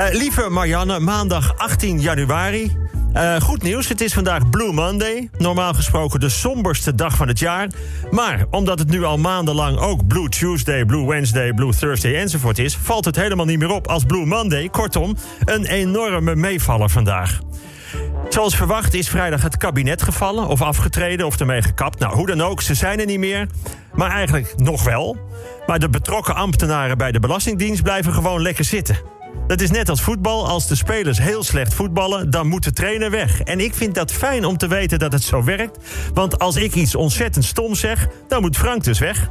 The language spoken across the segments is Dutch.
Eh, lieve Marianne, maandag 18 januari. Eh, goed nieuws, het is vandaag Blue Monday. Normaal gesproken de somberste dag van het jaar. Maar omdat het nu al maandenlang ook Blue Tuesday, Blue Wednesday, Blue Thursday enzovoort is... valt het helemaal niet meer op als Blue Monday. Kortom, een enorme meevaller vandaag. Zoals verwacht is vrijdag het kabinet gevallen of afgetreden of ermee gekapt. Nou, hoe dan ook, ze zijn er niet meer. Maar eigenlijk nog wel. Maar de betrokken ambtenaren bij de Belastingdienst blijven gewoon lekker zitten. Dat is net als voetbal. Als de spelers heel slecht voetballen, dan moet de trainer weg. En ik vind dat fijn om te weten dat het zo werkt. Want als ik iets ontzettend stom zeg, dan moet Frank dus weg.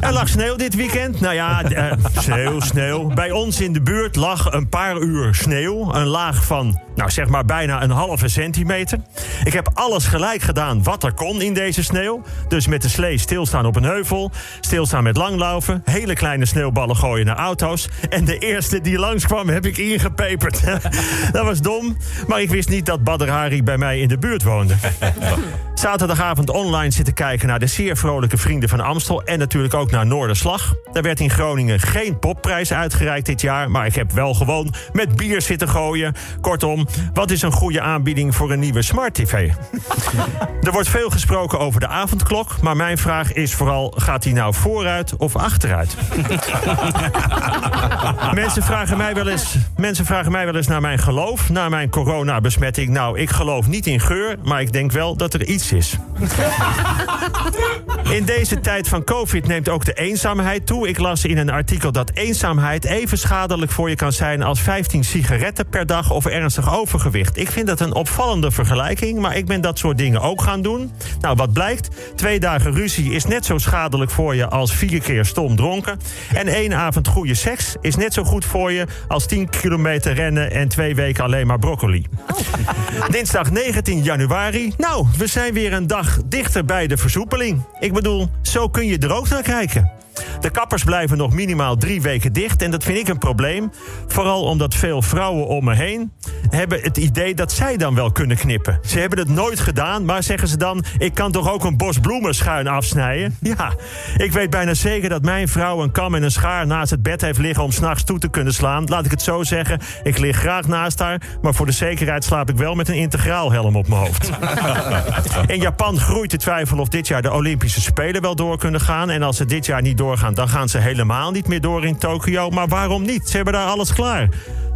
er lag sneeuw dit weekend. Nou ja, uh, sneeuw, sneeuw. Bij ons in de buurt lag een paar uur sneeuw. Een laag van, nou zeg maar bijna een halve centimeter. Ik heb alles gelijk gedaan wat er kon in deze sneeuw. Dus met de slee stilstaan op een heuvel. Stilstaan met langlaufen. Hele kleine sneeuwballen gooien naar auto's. En de eerste die langskwam heb ik ingepeperd. dat was dom. Maar ik wist niet dat Badr Hari bij mij in de buurt woonde. Zaterdagavond online zitten kijken naar de zeer vrolijke Vrienden van Amstel. En natuurlijk ook naar Noorderslag. Er werd in Groningen geen popprijs uitgereikt dit jaar. Maar ik heb wel gewoon met bier zitten gooien. Kortom, wat is een goede aanbieding voor een nieuwe Smart TV? er wordt veel gesproken over de avondklok. Maar mijn vraag is vooral: gaat die nou vooruit of achteruit? mensen, vragen mij wel eens, mensen vragen mij wel eens naar mijn geloof, naar mijn coronabesmetting. Nou, ik geloof niet in geur, maar ik denk wel dat er iets is. In deze tijd van COVID neemt ook de eenzaamheid toe. Ik las in een artikel dat eenzaamheid even schadelijk voor je kan zijn als 15 sigaretten per dag of ernstig overgewicht. Ik vind dat een opvallende vergelijking, maar ik ben dat soort dingen ook gaan doen. Nou, wat blijkt? Twee dagen ruzie is net zo schadelijk voor je als vier keer stom dronken. En één avond goede seks is net zo goed voor je als 10 kilometer rennen en twee weken alleen maar broccoli. Dinsdag 19 januari. Nou, we zijn weer een dag dichter bij de versoepeling. Ik bedoel, zo kun je er ook naar kijken. De kappers blijven nog minimaal drie weken dicht. En dat vind ik een probleem. Vooral omdat veel vrouwen om me heen hebben het idee dat zij dan wel kunnen knippen. Ze hebben het nooit gedaan, maar zeggen ze dan... ik kan toch ook een bos bloemen schuin afsnijden? Ja, ik weet bijna zeker dat mijn vrouw een kam en een schaar naast het bed heeft liggen... om s'nachts toe te kunnen slaan. Laat ik het zo zeggen, ik lig graag naast haar... maar voor de zekerheid slaap ik wel met een integraal helm op mijn hoofd. In Japan groeit de twijfel of dit jaar de Olympische Spelen wel door kunnen gaan. En als ze dit jaar niet doorgaan, dan gaan ze helemaal niet meer door in Tokio. Maar waarom niet? Ze hebben daar alles klaar.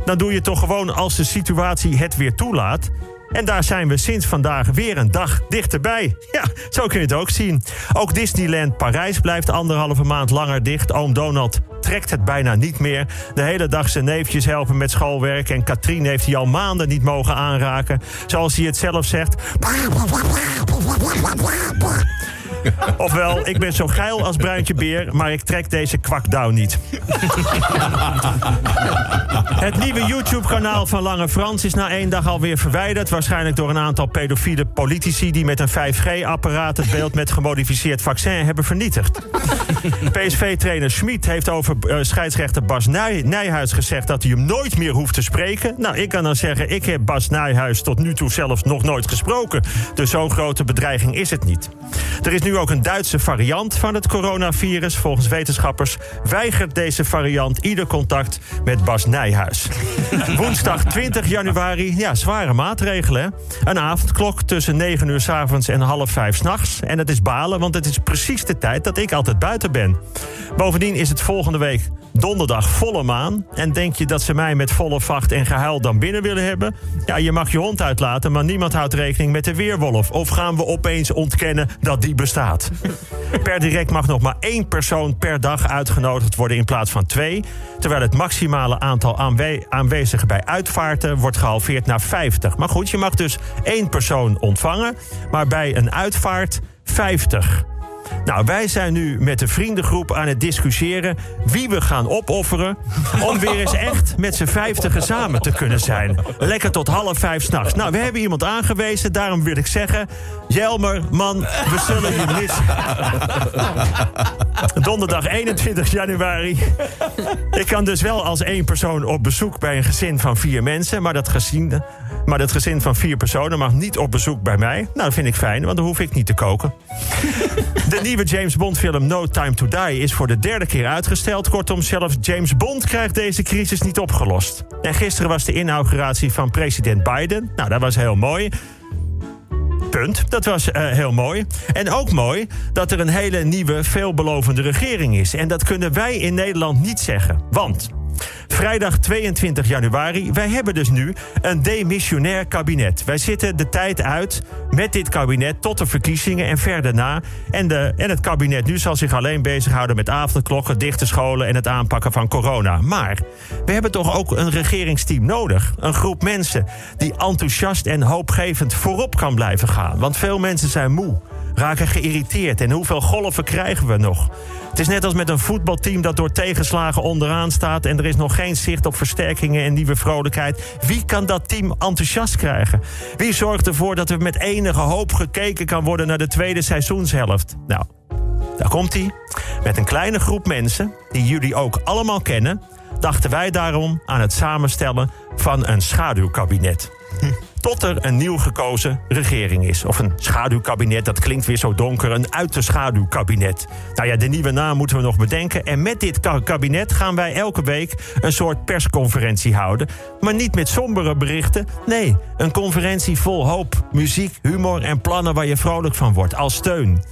Dan doe je toch gewoon als de situatie het weer toelaat. En daar zijn we sinds vandaag weer een dag dichterbij. Ja, zo kun je het ook zien. Ook Disneyland Parijs blijft anderhalve maand langer dicht. Oom Donald trekt het bijna niet meer. De hele dag zijn neefjes helpen met schoolwerk. En Katrien heeft hij al maanden niet mogen aanraken. Zoals hij het zelf zegt. Ofwel, ik ben zo geil als Bruintje Beer, maar ik trek deze kwakdauw niet. Het nieuwe YouTube-kanaal van Lange Frans is na één dag alweer verwijderd. Waarschijnlijk door een aantal pedofiele politici die met een 5G-apparaat het beeld met gemodificeerd vaccin hebben vernietigd. PSV-trainer Schmid heeft over uh, scheidsrechter Bas Nij Nijhuis gezegd dat hij hem nooit meer hoeft te spreken. Nou, ik kan dan zeggen, ik heb Bas Nijhuis tot nu toe zelfs nog nooit gesproken. Dus zo'n grote bedreiging is het niet. Er is nu ook een Duitse variant van het coronavirus. Volgens wetenschappers weigert deze variant ieder contact met Bas Nijhuis. Woensdag 20 januari, ja, zware maatregelen. Hè? Een avondklok tussen 9 uur s avonds en half 5 s'nachts. En dat is balen, want het is precies de tijd dat ik altijd buiten ben. Bovendien is het volgende week donderdag volle maan. En denk je dat ze mij met volle vacht en gehuil dan binnen willen hebben? Ja, je mag je hond uitlaten, maar niemand houdt rekening met de weerwolf. Of gaan we opeens ontkennen dat die bestaat? Per direct mag nog maar één persoon per dag uitgenodigd worden in plaats van twee. Terwijl het maximale aantal aanwe aanwezigen bij uitvaarten wordt gehalveerd naar 50. Maar goed, je mag dus één persoon ontvangen, maar bij een uitvaart 50. Nou, wij zijn nu met de vriendengroep aan het discussiëren wie we gaan opofferen. om weer eens echt met z'n vijftigen samen te kunnen zijn. Lekker tot half vijf s'nachts. Nou, we hebben iemand aangewezen, daarom wil ik zeggen. Jelmer, man, we zullen je missen. Donderdag 21 januari. Ik kan dus wel als één persoon op bezoek bij een gezin van vier mensen. Maar dat gezin, maar dat gezin van vier personen mag niet op bezoek bij mij. Nou, dat vind ik fijn, want dan hoef ik niet te koken. De nieuwe James Bond film No Time to Die is voor de derde keer uitgesteld. Kortom, zelfs James Bond krijgt deze crisis niet opgelost. En gisteren was de inauguratie van president Biden. Nou, dat was heel mooi. Punt. Dat was uh, heel mooi. En ook mooi dat er een hele nieuwe, veelbelovende regering is. En dat kunnen wij in Nederland niet zeggen. Want Vrijdag 22 januari. Wij hebben dus nu een demissionair kabinet. Wij zitten de tijd uit met dit kabinet tot de verkiezingen en verder na. En, de, en het kabinet nu zal zich alleen bezighouden met avondklokken, dichte scholen en het aanpakken van corona. Maar we hebben toch ook een regeringsteam nodig. Een groep mensen die enthousiast en hoopgevend voorop kan blijven gaan. Want veel mensen zijn moe raken geïrriteerd. En hoeveel golven krijgen we nog? Het is net als met een voetbalteam dat door tegenslagen onderaan staat... en er is nog geen zicht op versterkingen en nieuwe vrolijkheid. Wie kan dat team enthousiast krijgen? Wie zorgt ervoor dat er met enige hoop gekeken kan worden... naar de tweede seizoenshelft? Nou, daar komt hij. Met een kleine groep mensen, die jullie ook allemaal kennen... dachten wij daarom aan het samenstellen van een schaduwkabinet. Tot er een nieuw gekozen regering is. Of een schaduwkabinet, dat klinkt weer zo donker. Een uit de schaduwkabinet. Nou ja, de nieuwe naam moeten we nog bedenken. En met dit kabinet gaan wij elke week een soort persconferentie houden. Maar niet met sombere berichten. Nee, een conferentie vol hoop, muziek, humor en plannen waar je vrolijk van wordt. Als steun.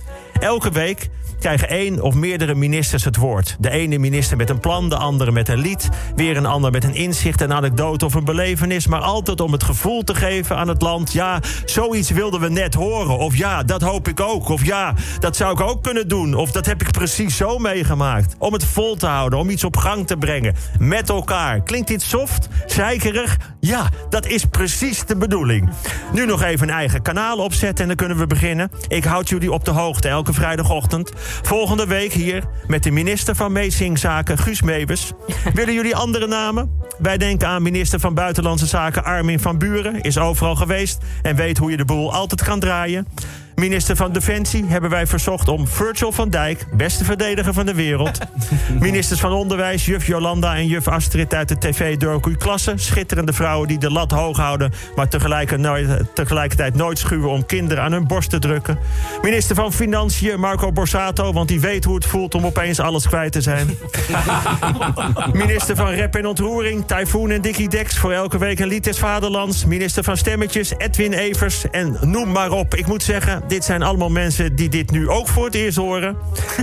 Elke week krijgen één of meerdere ministers het woord. De ene minister met een plan, de andere met een lied... weer een ander met een inzicht, een anekdote of een belevenis... maar altijd om het gevoel te geven aan het land... ja, zoiets wilden we net horen. Of ja, dat hoop ik ook. Of ja, dat zou ik ook kunnen doen. Of dat heb ik precies zo meegemaakt. Om het vol te houden, om iets op gang te brengen. Met elkaar. Klinkt dit soft? Zeikerig? Ja, dat is precies de bedoeling. Nu nog even een eigen kanaal opzetten en dan kunnen we beginnen. Ik houd jullie op de hoogte elke vrijdagochtend. Volgende week hier met de minister van Meezingzaken, Guus Meeuwis. Willen jullie andere namen? Wij denken aan minister van Buitenlandse Zaken Armin van Buren. Is overal geweest en weet hoe je de boel altijd kan draaien. Minister van Defensie hebben wij verzocht om Virgil van Dijk, beste verdediger van de wereld. Ministers van Onderwijs, juf Jolanda en juf Astrid uit de tv Dorku klasse. Schitterende vrouwen die de lat hoog houden, maar tegelijkertijd nooit schuwen om kinderen aan hun borst te drukken. Minister van Financiën, Marco Borsato, want die weet hoe het voelt om opeens alles kwijt te zijn. Minister van Rep en Ontroering, Typhoon en Dickie Dex, voor elke week een lied des vaderlands. Minister van Stemmetjes, Edwin Evers en noem maar op. Ik moet zeggen, dit zijn allemaal mensen die dit nu ook voor het eerst horen.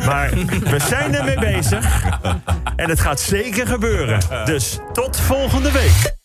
Maar we zijn ermee bezig. En het gaat zeker gebeuren. Dus tot volgende week.